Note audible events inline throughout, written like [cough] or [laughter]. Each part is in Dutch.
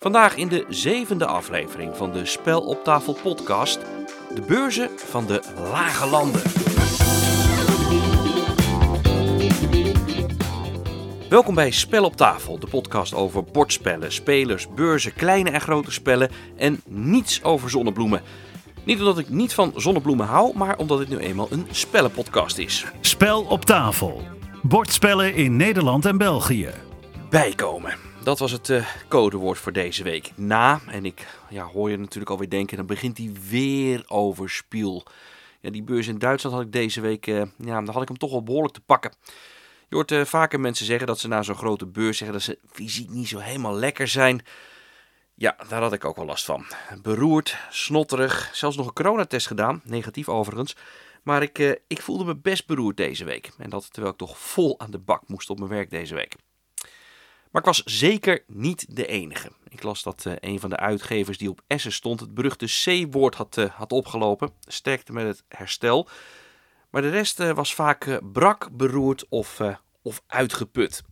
Vandaag in de zevende aflevering van de Spel op tafel podcast, de beurzen van de lage landen. Welkom bij Spel op tafel, de podcast over bordspellen, spelers, beurzen, kleine en grote spellen en niets over zonnebloemen. Niet omdat ik niet van zonnebloemen hou, maar omdat het nu eenmaal een spellenpodcast is. Spel op tafel. Bordspellen in Nederland en België. Bijkomen. Dat was het uh, codewoord voor deze week. Na, en ik ja, hoor je natuurlijk alweer denken, dan begint hij weer over Spiel. Ja, die beurs in Duitsland had ik deze week, uh, ja, dan had ik hem toch wel behoorlijk te pakken. Je hoort uh, vaker mensen zeggen dat ze na zo'n grote beurs zeggen dat ze fysiek niet zo helemaal lekker zijn. Ja, daar had ik ook wel last van. Beroerd, snotterig, zelfs nog een coronatest gedaan, negatief overigens. Maar ik, ik voelde me best beroerd deze week. En dat terwijl ik toch vol aan de bak moest op mijn werk deze week. Maar ik was zeker niet de enige. Ik las dat uh, een van de uitgevers die op Essen stond het beruchte C-woord had, uh, had opgelopen. Sterkte met het herstel. Maar de rest was vaak brak, beroerd of, of uitgeput.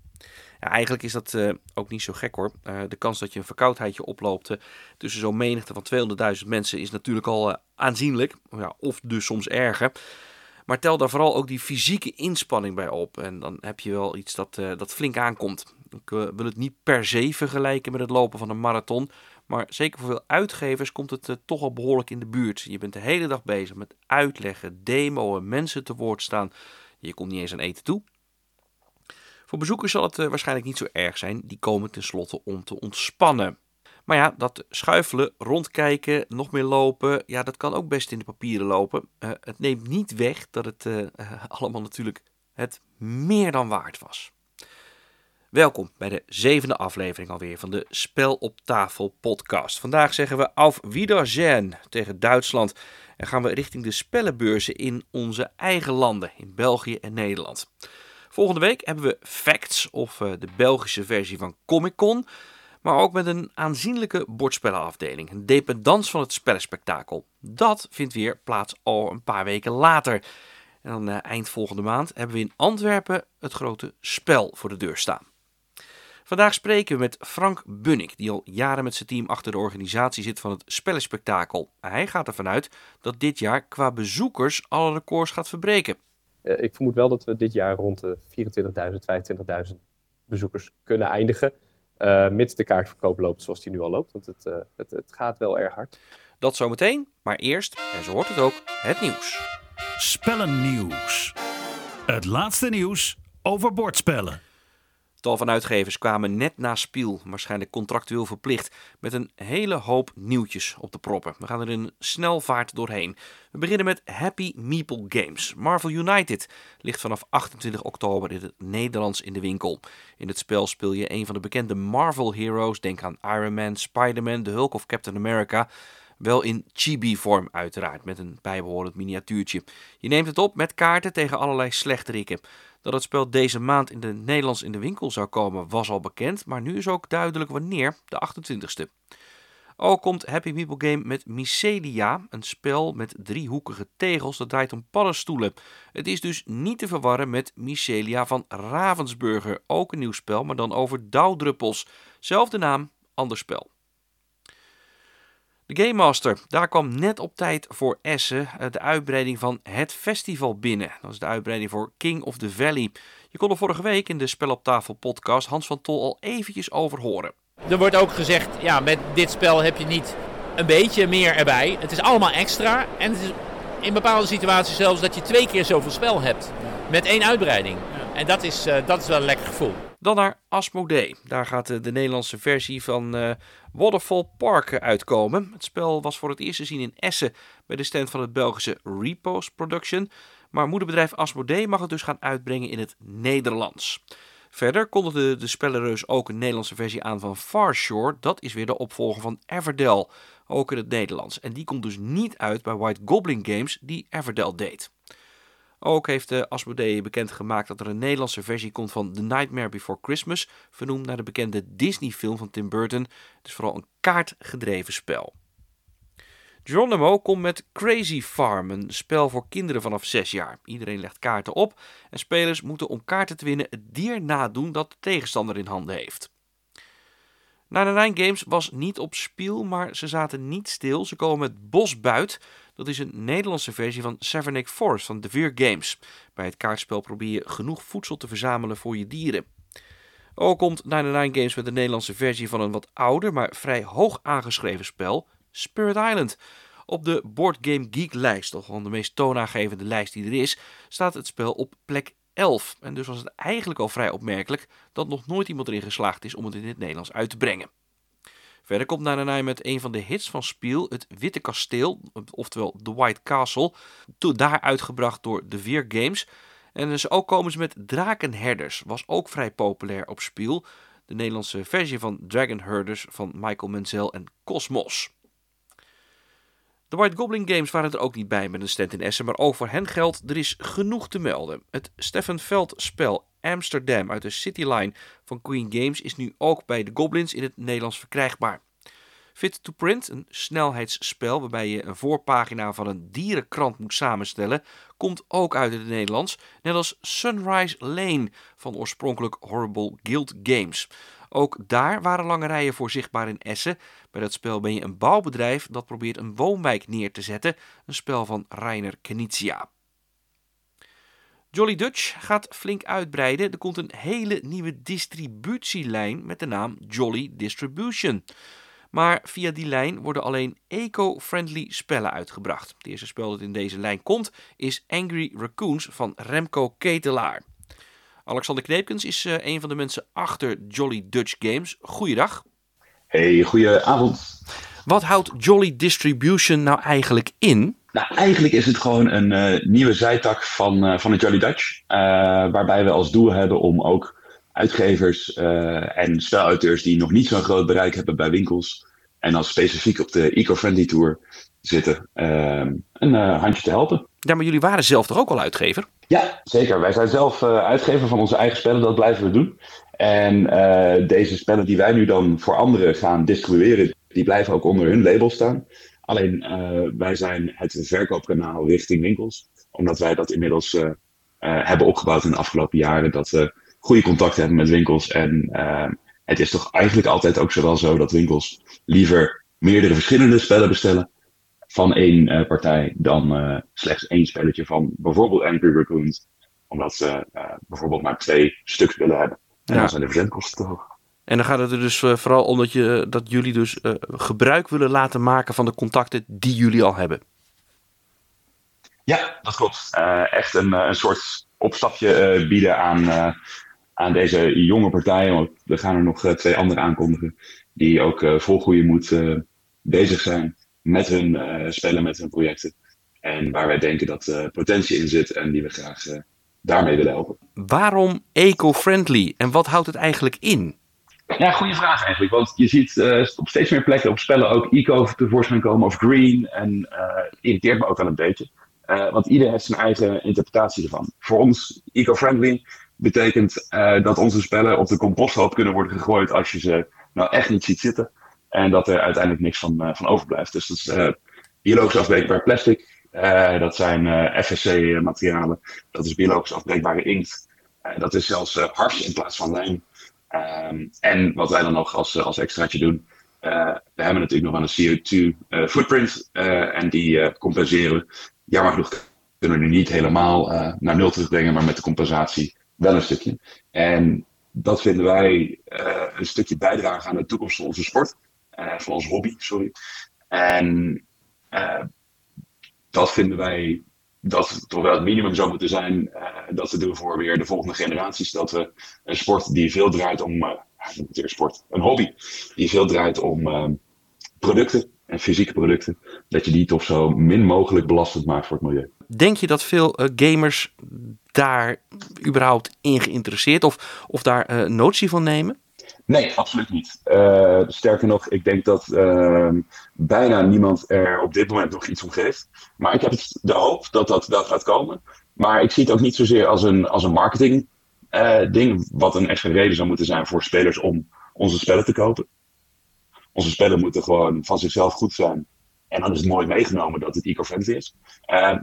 Eigenlijk is dat ook niet zo gek hoor. De kans dat je een verkoudheidje oploopt tussen zo'n menigte van 200.000 mensen is natuurlijk al aanzienlijk. Ja, of dus soms erger. Maar tel daar vooral ook die fysieke inspanning bij op. En dan heb je wel iets dat, dat flink aankomt. Ik wil het niet per se vergelijken met het lopen van een marathon. Maar zeker voor veel uitgevers komt het toch al behoorlijk in de buurt. Je bent de hele dag bezig met uitleggen, demoen, mensen te woord staan. Je komt niet eens aan eten toe. Voor bezoekers zal het uh, waarschijnlijk niet zo erg zijn. Die komen tenslotte om te ontspannen. Maar ja, dat schuifelen, rondkijken, nog meer lopen, ja, dat kan ook best in de papieren lopen. Het neemt niet weg dat het [laughs] allemaal natuurlijk het meer dan waard was. Welkom bij de zevende aflevering alweer van de Spel op tafel podcast. Vandaag zeggen we auf Wiedersehen tegen Duitsland en gaan we richting de spellenbeurzen in onze eigen landen, in België en Nederland. Volgende week hebben we Facts, of uh, de Belgische versie van Comic Con. Maar ook met een aanzienlijke bordspellenafdeling. Een dependance van het spellenspectakel. Dat vindt weer plaats al een paar weken later. En dan uh, eind volgende maand hebben we in Antwerpen het grote spel voor de deur staan. Vandaag spreken we met Frank Bunnik, die al jaren met zijn team achter de organisatie zit van het spellenspectakel. Hij gaat ervan uit dat dit jaar qua bezoekers alle records gaat verbreken. Uh, ik vermoed wel dat we dit jaar rond de 24.000, 25.000 bezoekers kunnen eindigen. Uh, mits de kaartverkoop loopt zoals die nu al loopt. Want het, uh, het, het gaat wel erg hard. Dat zometeen, maar eerst, en zo hoort het ook, het nieuws. Spellennieuws. Het laatste nieuws over bordspellen. Tal van uitgevers kwamen net na Spiel, waarschijnlijk contractueel verplicht, met een hele hoop nieuwtjes op de proppen. We gaan er in snel vaart doorheen. We beginnen met Happy Meeple Games. Marvel United ligt vanaf 28 oktober in het Nederlands in de winkel. In het spel speel je een van de bekende Marvel heroes. Denk aan Iron Man, Spider-Man, The Hulk of Captain America. Wel in chibi-vorm uiteraard, met een bijbehorend miniatuurtje. Je neemt het op met kaarten tegen allerlei slechterikken. Dat het spel deze maand in de Nederlands in de winkel zou komen was al bekend, maar nu is ook duidelijk wanneer, de 28ste. Ook komt Happy Meeple Game met Mycelia, een spel met driehoekige tegels dat draait om paddenstoelen. Het is dus niet te verwarren met Mycelia van Ravensburger, ook een nieuw spel, maar dan over dauwdruppels. Zelfde naam, ander spel. De Game Master, daar kwam net op tijd voor Essen de uitbreiding van het festival binnen. Dat is de uitbreiding voor King of the Valley. Je kon er vorige week in de Spel op Tafel podcast Hans van Tol al eventjes over horen. Er wordt ook gezegd, ja, met dit spel heb je niet een beetje meer erbij. Het is allemaal extra en het is in bepaalde situaties zelfs dat je twee keer zoveel spel hebt. Met één uitbreiding. En dat is, uh, dat is wel een lekker gevoel. Dan naar Asmodee. Daar gaat de, de Nederlandse versie van uh, Waterfall Park uitkomen. Het spel was voor het eerst te zien in Essen bij de stand van het Belgische Repost Production. Maar moederbedrijf Asmodee mag het dus gaan uitbrengen in het Nederlands. Verder kondigde de spellenreus ook een Nederlandse versie aan van Farshore. Dat is weer de opvolger van Everdell, ook in het Nederlands. En die komt dus niet uit bij White Goblin Games, die Everdell deed. Ook heeft de Asmodee bekendgemaakt dat er een Nederlandse versie komt van The Nightmare Before Christmas, vernoemd naar de bekende Disney-film van Tim Burton. Het is vooral een kaartgedreven spel. Geronimo komt met Crazy Farm, een spel voor kinderen vanaf 6 jaar. Iedereen legt kaarten op en spelers moeten om kaarten te winnen het dier nadoen dat de tegenstander in handen heeft. Nine Games was niet op spiel, maar ze zaten niet stil. Ze komen met Bosbuit. Dat is een Nederlandse versie van Savernake Forest van De Veer Games. Bij het kaartspel probeer je genoeg voedsel te verzamelen voor je dieren. Ook komt Nine Games met een Nederlandse versie van een wat ouder, maar vrij hoog aangeschreven spel, Spirit Island. Op de Board Game Geek lijst, toch wel de meest toonaangevende lijst die er is, staat het spel op plek 11. En dus was het eigenlijk al vrij opmerkelijk dat nog nooit iemand erin geslaagd is om het in het Nederlands uit te brengen. Verder komt Nananai met een van de hits van Spiel, het Witte Kasteel, oftewel The White Castle, daar uitgebracht door de Veer Games. En dus ook komen ze met Drakenherders, was ook vrij populair op Spiel. De Nederlandse versie van Dragon Herders van Michael Menzel en Cosmos. De White Goblin Games waren er ook niet bij met een stand in Essen, maar ook voor hen geldt, er is genoeg te melden. Het Stefan Veld spel Amsterdam uit de Cityline van Queen Games is nu ook bij de Goblins in het Nederlands verkrijgbaar. Fit to Print, een snelheidsspel waarbij je een voorpagina van een dierenkrant moet samenstellen, komt ook uit het Nederlands, net als Sunrise Lane van oorspronkelijk Horrible Guild Games. Ook daar waren lange rijen voor zichtbaar in Essen. Bij dat spel ben je een bouwbedrijf dat probeert een woonwijk neer te zetten. Een spel van Reiner Knizia. Jolly Dutch gaat flink uitbreiden. Er komt een hele nieuwe distributielijn met de naam Jolly Distribution. Maar via die lijn worden alleen eco-friendly spellen uitgebracht. Het eerste spel dat in deze lijn komt is Angry Raccoons van Remco Ketelaar. Alexander Kneepkens is uh, een van de mensen achter Jolly Dutch Games. Goeiedag. Hey, goedenavond. Wat houdt Jolly Distribution nou eigenlijk in? Nou, eigenlijk is het gewoon een uh, nieuwe zijtak van, uh, van het Jolly Dutch. waarbij we als doel hebben om ook uitgevers en spelauteurs die nog niet zo'n groot bereik hebben bij winkels. En dan specifiek op de eco-friendly tour zitten, een handje te helpen. Ja, maar jullie waren zelf toch ook al uitgever? Ja, zeker. Wij zijn zelf uitgever van onze eigen spellen, dat blijven we doen. En deze spellen die wij nu dan voor anderen gaan distribueren, die blijven ook onder hun label staan. Alleen uh, wij zijn het verkoopkanaal richting winkels, omdat wij dat inmiddels hebben opgebouwd in de afgelopen jaren, dat we goede contacten hebben met winkels. En het is toch eigenlijk altijd ook zo wel zo dat winkels liever meerdere verschillende spellen bestellen van één uh, partij dan uh, slechts één spelletje van bijvoorbeeld Angry Raccoons. Omdat ze uh, bijvoorbeeld maar twee stuks willen hebben. En ja. dan zijn de verzendkosten te hoog. En dan gaat het er dus vooral om dat, je, dat jullie dus gebruik willen laten maken van de contacten die jullie al hebben. Ja, dat klopt. echt een, een soort opstapje bieden aan, aan deze jonge partijen. Want we gaan er nog twee andere aankondigen die ook vol goede moed bezig zijn met hun uh, spellen, met hun projecten. En waar wij denken dat uh, potentie in zit en die we graag uh, daarmee willen helpen. Waarom eco-friendly en wat houdt het eigenlijk in? Ja, goede vraag eigenlijk. Want je ziet op steeds meer plekken op spellen ook eco tevoorschijn komen of green. En irriteert me ook wel een beetje. want ieder heeft zijn eigen interpretatie ervan. Voor ons, eco-friendly betekent dat onze spellen op de composthoop kunnen worden gegooid als je ze nou echt niet ziet zitten. En dat er uiteindelijk niks van, uh, van overblijft. Dus dat is uh, biologisch afbreekbaar plastic. Uh, dat zijn FSC-materialen. Dat is biologisch afbreekbare inkt. dat is zelfs hars in plaats van lijm. Um, en wat wij dan nog als, als extraatje doen. we hebben natuurlijk nog wel een CO2-footprint. en die compenseren we. Jammer genoeg kunnen we nu niet helemaal naar nul terugbrengen. Maar met de compensatie wel een stukje. En dat vinden wij een stukje bijdrage aan de toekomst van onze sport. Van ons hobby, sorry. En dat vinden wij dat toch wel het minimum zou moeten zijn uh, dat we doen voor weer de volgende generaties. Dat we een sport die veel draait om, uh, sport, een hobby die veel draait om producten en fysieke producten, dat je die toch zo min mogelijk belastend maakt voor het milieu. Denk je dat veel gamers daar überhaupt in geïnteresseerd of, of daar notie van nemen? Nee, absoluut niet. Uh, sterker nog, ik denk dat uh, bijna niemand er op dit moment nog iets om geeft. Maar ik heb de hoop dat dat gaat komen. Maar ik zie het ook niet zozeer als een, als een marketing uh, ding, wat een extra reden zou moeten zijn voor spelers om onze spellen te kopen. Onze spellen moeten gewoon van zichzelf goed zijn. En dan is het mooi meegenomen dat het eco-friendly is.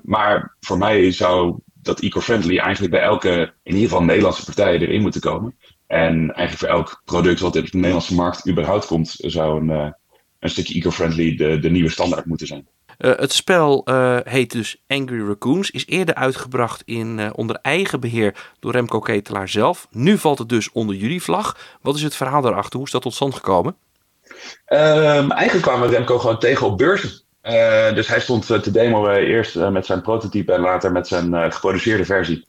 maar voor mij zou dat eco-friendly eigenlijk bij elke, in ieder geval Nederlandse partij erin moeten komen. En eigenlijk voor elk product wat in de Nederlandse markt überhaupt komt, zou een, een stukje eco-friendly de, de nieuwe standaard moeten zijn. het spel heet dus Angry Raccoons, is eerder uitgebracht in, onder eigen beheer door Remco Ketelaar zelf. Nu valt het dus onder jullie vlag. Wat is het verhaal daarachter? Hoe is dat tot stand gekomen? Um, eigenlijk kwamen Remco gewoon tegen op beurzen. Uh, dus hij stond te demoen eerst met zijn prototype en later met zijn geproduceerde versie.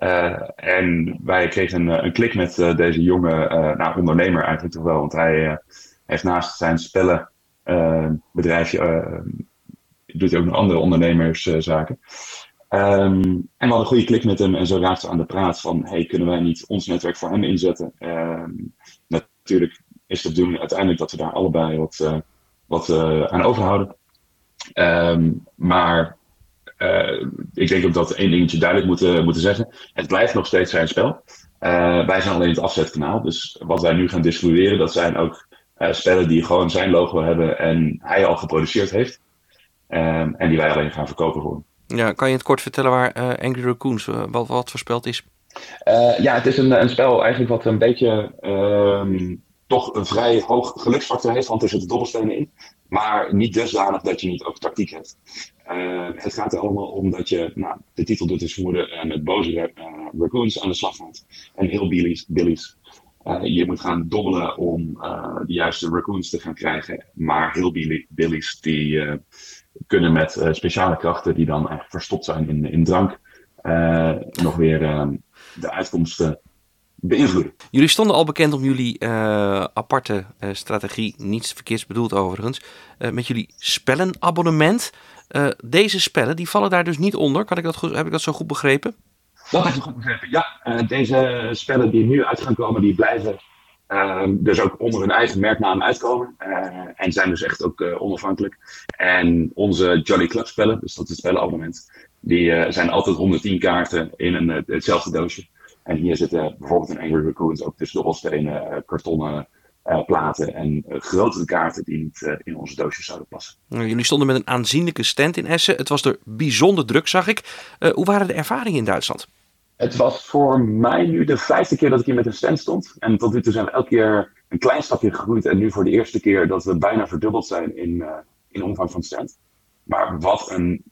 Uh, en wij kregen een, een klik met uh, deze jonge nou, ondernemer eigenlijk toch wel. Want hij heeft naast zijn spellenbedrijfje, doet hij ook nog andere ondernemerszaken. Um, en we hadden een goede klik met hem en zo raakten we aan de praat van, hey, kunnen wij niet ons netwerk voor hem inzetten? Um, natuurlijk is het doen uiteindelijk dat we daar allebei wat, wat aan overhouden. Um, maar uh, ik denk ook dat één dingetje duidelijk moeten, moeten zeggen. Het blijft nog steeds zijn spel. Uh, wij zijn alleen het afzetkanaal. Dus wat wij nu gaan distribueren, dat zijn ook uh, spellen die gewoon zijn logo hebben en hij al geproduceerd heeft. Um, en die wij alleen gaan verkopen voor. Ja, kan je het kort vertellen waar Angry Raccoons, wat, wat voor spel het is? ja, het is een, een spel eigenlijk wat een beetje um, toch een vrij hoog geluksfactor heeft, want er zitten dobbelstenen in. Maar niet dusdanig dat je niet ook tactiek hebt. Uh, het gaat er allemaal om dat je, nou, de titel doet dus vermoeden, uh, met boze uh, raccoons aan de slag gaat. En heel billies. billies. je moet gaan dobbelen om de juiste raccoons te gaan krijgen. Maar heel billies die kunnen met speciale krachten die dan eigenlijk verstopt zijn in, in drank. nog weer de uitkomsten beïnvloeden. Jullie stonden al bekend om jullie uh, aparte uh, strategie, niets verkeerds bedoeld overigens, uh, met jullie spellenabonnement. deze spellen die vallen daar dus niet onder. Kan ik dat goed, heb ik dat zo goed begrepen? Dat heb je goed begrepen, ja. deze spellen die nu uit gaan komen, die blijven dus ook onder hun eigen merknaam uitkomen. en zijn dus echt ook onafhankelijk. En onze Jolly Club spellen, dus dat is het spellenabonnement, die zijn altijd 110 kaarten in een, hetzelfde doosje. En hier zitten bijvoorbeeld in Angry Raccoons ook dus dobbelstenen, eh, kartonnen uh, platen en uh, grotere kaarten die niet uh, in onze doosjes zouden passen. Nou, jullie stonden met een aanzienlijke stand in Essen. Het was er bijzonder druk, zag ik. hoe waren de ervaringen in Duitsland? Het was voor mij nu de vijfde keer dat ik hier met een stand stond. En tot nu toe zijn we elke keer een klein stapje gegroeid. En nu voor de eerste keer dat we bijna verdubbeld zijn in, in omvang van stand. Maar wat een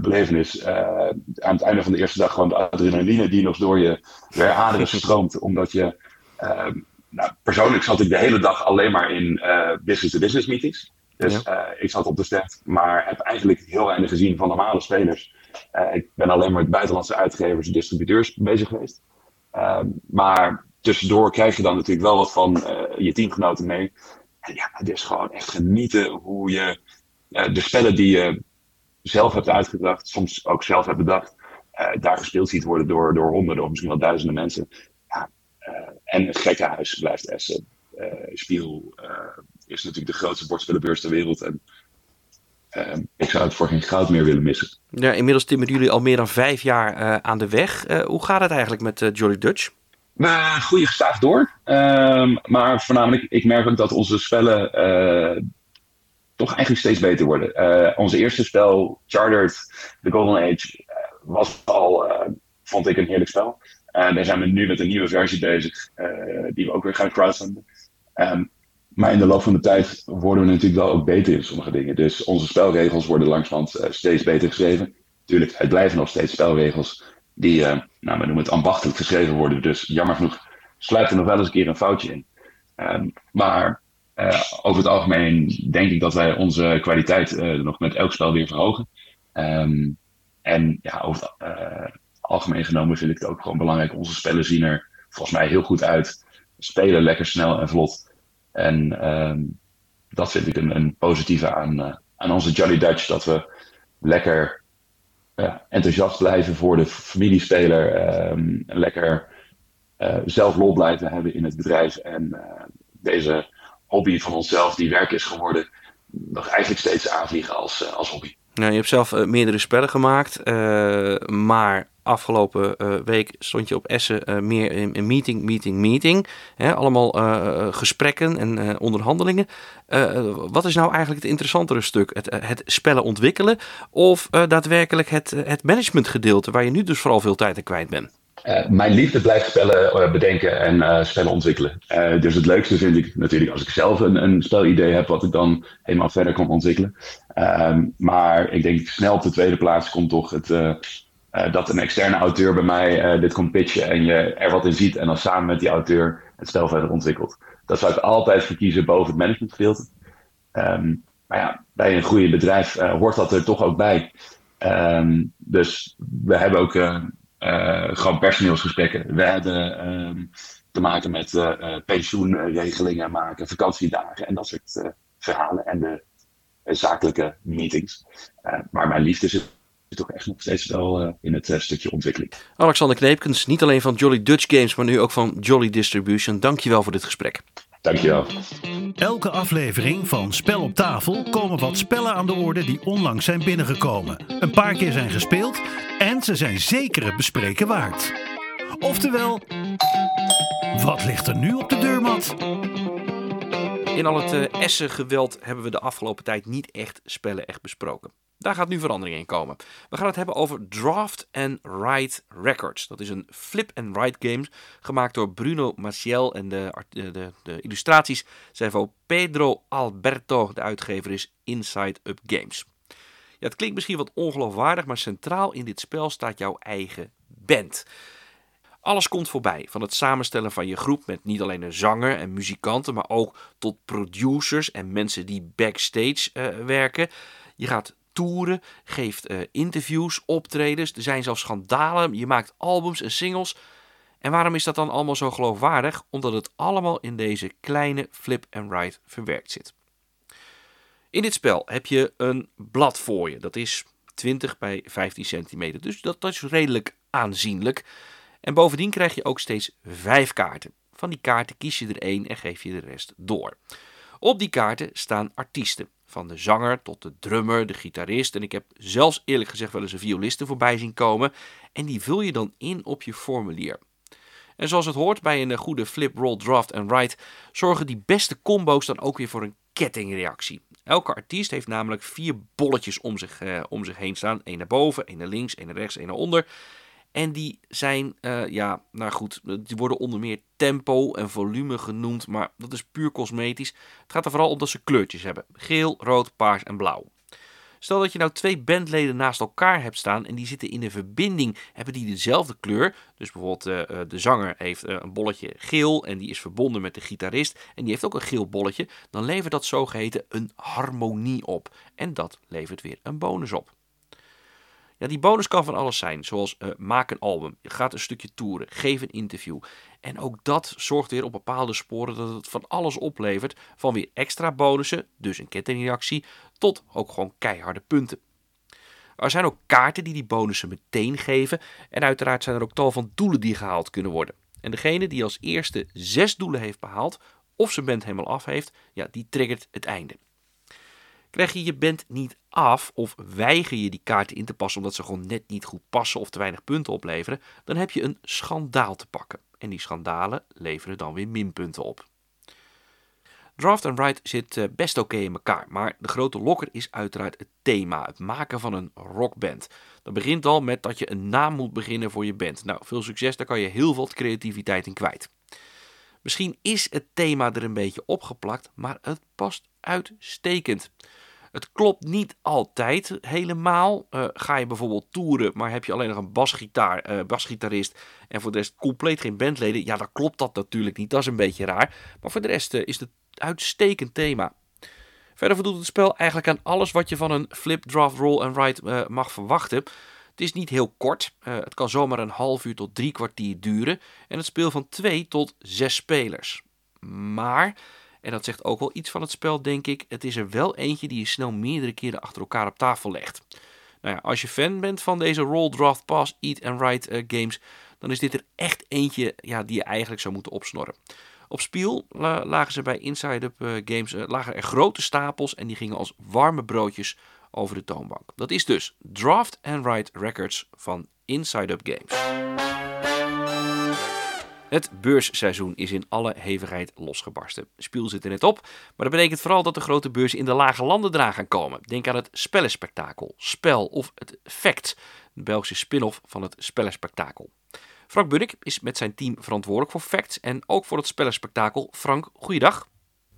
belevenis. Uh, aan het einde van de eerste dag gewoon de adrenaline die nog door je aderen [laughs] stroomt. Omdat je, uh, nou, persoonlijk zat ik de hele dag alleen maar in business-to-business meetings. Dus ja. ik zat op de stand, maar heb eigenlijk heel weinig gezien van normale spelers. ik ben alleen maar met buitenlandse uitgevers en distributeurs bezig geweest. Ehm, maar tussendoor krijg je dan natuurlijk wel wat van je teamgenoten mee. En ja, het is gewoon echt genieten hoe je de spellen die je zelf hebt uitgedacht, soms ook zelf hebt bedacht, uh, daar gespeeld ziet worden door, door honderden of misschien wel duizenden mensen. Ja, uh, en het gekkenhuis blijft Essen. Uh, Spiel is natuurlijk de grootste bordspellenbeurs ter wereld. En ik zou het voor geen goud meer willen missen. Ja, inmiddels timmeren jullie al meer dan vijf jaar aan de weg. hoe gaat het eigenlijk met Jolly Dutch? We groeien gestaag door. Ehm, maar voornamelijk, ik merk ook dat onze spellen toch eigenlijk steeds beter worden. Uh, onze eerste spel, Chartered, The Golden Age, uh, was al, uh, vond ik, een heerlijk spel. Daar zijn we nu met een nieuwe versie bezig, die we ook weer gaan crowdfunden. Um, maar in de loop van de tijd worden we natuurlijk wel ook beter in sommige dingen. Dus onze spelregels worden langzamerhand steeds beter geschreven. Tuurlijk, het blijven nog steeds spelregels die, nou, we noemen het ambachtelijk geschreven worden. Dus jammer genoeg sluit er nog wel eens een keer een foutje in. Um, maar uh, over het algemeen denk ik dat wij onze kwaliteit uh, nog met elk spel weer verhogen. Um, en ja, over het uh, algemeen genomen vind ik het ook gewoon belangrijk. Onze spellen zien er volgens mij heel goed uit. Spelen lekker snel en vlot. En um, dat vind ik een, een positieve aan, aan onze Jolly Dutch. Dat we lekker enthousiast blijven voor de familiespeler. Um, lekker zelf lol blijven hebben in het bedrijf. En deze hobby van onszelf, die werk is geworden, nog eigenlijk steeds aanvliegen als, uh, als hobby. Nou, je hebt zelf uh, meerdere spellen gemaakt, uh, maar afgelopen week stond je op Essen meer in, in, meeting, meeting, meeting. Hè, allemaal gesprekken en onderhandelingen. wat is nou eigenlijk het interessantere stuk? Het, het spellen ontwikkelen of daadwerkelijk het, het managementgedeelte, waar je nu dus vooral veel tijd aan kwijt bent? Uh, mijn liefde blijft spellen uh, bedenken en uh, spellen ontwikkelen. dus het leukste vind ik natuurlijk als ik zelf een, een spelidee heb, wat ik dan helemaal verder kan ontwikkelen. Ehm, maar ik denk snel op de tweede plaats komt toch het, dat een externe auteur bij mij dit komt pitchen en je er wat in ziet en dan samen met die auteur het spel verder ontwikkelt. Dat zou ik altijd verkiezen boven het managementgedeelte. Um, maar ja, bij een goede bedrijf hoort dat er toch ook bij. Um, dus we hebben ook gewoon personeelsgesprekken. We hebben ehm, te maken met uh, pensioenregelingen maken, vakantiedagen en dat soort verhalen en de zakelijke meetings. maar mijn liefde zit toch echt nog steeds wel in het stukje ontwikkeling. Alexander Kneepkens, niet alleen van Jolly Dutch Games, maar nu ook van Jolly Distribution. Dankjewel voor dit gesprek. Dankjewel. Elke aflevering van Spel op tafel komen wat spellen aan de orde die onlangs zijn binnengekomen. Een paar keer zijn gespeeld en ze zijn zeker het bespreken waard. Oftewel, wat ligt er nu op de deurmat? In al het uh, Essen-geweld hebben we de afgelopen tijd niet echt spellen echt besproken. Daar gaat nu verandering in komen. We gaan het hebben over Draft and Write Records. Dat is een flip-and-write game gemaakt door Bruno Maciel. En de, de, de, illustraties zijn van Pedro Alberto. De uitgever is Inside Up Games. Ja, het klinkt misschien wat ongeloofwaardig, maar centraal in dit spel staat jouw eigen band. Alles komt voorbij, van het samenstellen van je groep met niet alleen een zanger en muzikanten, maar ook tot producers en mensen die backstage uh, werken. Je gaat toeren, geeft uh, interviews, optredens, er zijn zelfs schandalen, je maakt albums en singles. En waarom is dat dan allemaal zo geloofwaardig? Omdat het allemaal in deze kleine flip and write verwerkt zit. In dit spel heb je een blad voor je. Dat is 20 bij 15 centimeter. Dus dat, dat is redelijk aanzienlijk. En bovendien krijg je ook steeds vijf kaarten. Van die kaarten kies je er één en geef je de rest door. Op die kaarten staan artiesten. Van de zanger tot de drummer, de gitarist. En ik heb zelfs eerlijk gezegd wel eens een violiste voorbij zien komen. En die vul je dan in op je formulier. En zoals het hoort bij een goede flip, roll, draft en write, zorgen die beste combo's dan ook weer voor een kettingreactie. Elke artiest heeft namelijk vier bolletjes om zich, eh, om zich heen staan. Eén naar boven, één naar links, één naar rechts, één naar onder. En die zijn, uh, ja, nou goed, die worden onder meer tempo en volume genoemd, maar dat is puur cosmetisch. Het gaat er vooral om dat ze kleurtjes hebben: geel, rood, paars en blauw. Stel dat je nou twee bandleden naast elkaar hebt staan en die zitten in een verbinding, hebben die dezelfde kleur. Dus bijvoorbeeld uh, de zanger heeft een bolletje geel en die is verbonden met de gitarist en die heeft ook een geel bolletje. Dan levert dat zogeheten een harmonie op. En dat levert weer een bonus op. Ja, die bonus kan van alles zijn, zoals uh, maak een album, gaat een stukje toeren, geef een interview. En ook dat zorgt weer op bepaalde sporen dat het van alles oplevert, van weer extra bonussen, dus een kettingreactie, tot ook gewoon keiharde punten. Er zijn ook kaarten die die bonussen meteen geven en uiteraard zijn er ook tal van doelen die gehaald kunnen worden. En degene die als eerste zes doelen heeft behaald, of zijn band helemaal af heeft, ja, die triggert het einde. Krijg je je band niet af of weiger je die kaarten in te passen omdat ze gewoon net niet goed passen of te weinig punten opleveren, dan heb je een schandaal te pakken. En die schandalen leveren dan weer minpunten op. Draft and Write zit eh, best oké in elkaar, maar de grote lokker is uiteraard het thema, het maken van een rockband. Dat begint al met dat je een naam moet beginnen voor je band. Nou, veel succes, daar kan je heel veel creativiteit in kwijt. Misschien is het thema er een beetje opgeplakt, maar het past uitstekend. Het klopt niet altijd helemaal. Uh, ga je bijvoorbeeld toeren, maar heb je alleen nog een basgitaar, uh, basgitarist en voor de rest compleet geen bandleden, ja, dan klopt dat natuurlijk niet. Dat is een beetje raar. Maar voor de rest uh, is het uitstekend thema. Verder voldoet het spel eigenlijk aan alles wat je van een flip, draft, roll en write mag verwachten. Het is niet heel kort. het kan zomaar een half uur tot drie kwartier duren. En het speelt van twee tot zes spelers. Maar en dat zegt ook wel iets van het spel, denk ik. Het is er wel eentje die je snel meerdere keren achter elkaar op tafel legt. Nou ja, als je fan bent van deze roll, draft, pass, eat and write uh, games, dan is dit er echt eentje ja, die je eigenlijk zou moeten opsnorren. Op spiel lagen ze bij Inside Up uh, Games uh, lagen er grote stapels en die gingen als warme broodjes over de toonbank. Dat is dus Draft and Write Records van Inside Up Games. Het beursseizoen is in alle hevigheid losgebarsten. Spiel zit er net op, maar dat betekent vooral dat de grote beurzen in de lage landen eraan gaan komen. Denk aan het spellenspectakel, Spel of het Fact, de Belgische spin-off van het spellenspectakel. Frank Bunnik is met zijn team verantwoordelijk voor Facts en ook voor het spellenspectakel. Frank, goeiedag.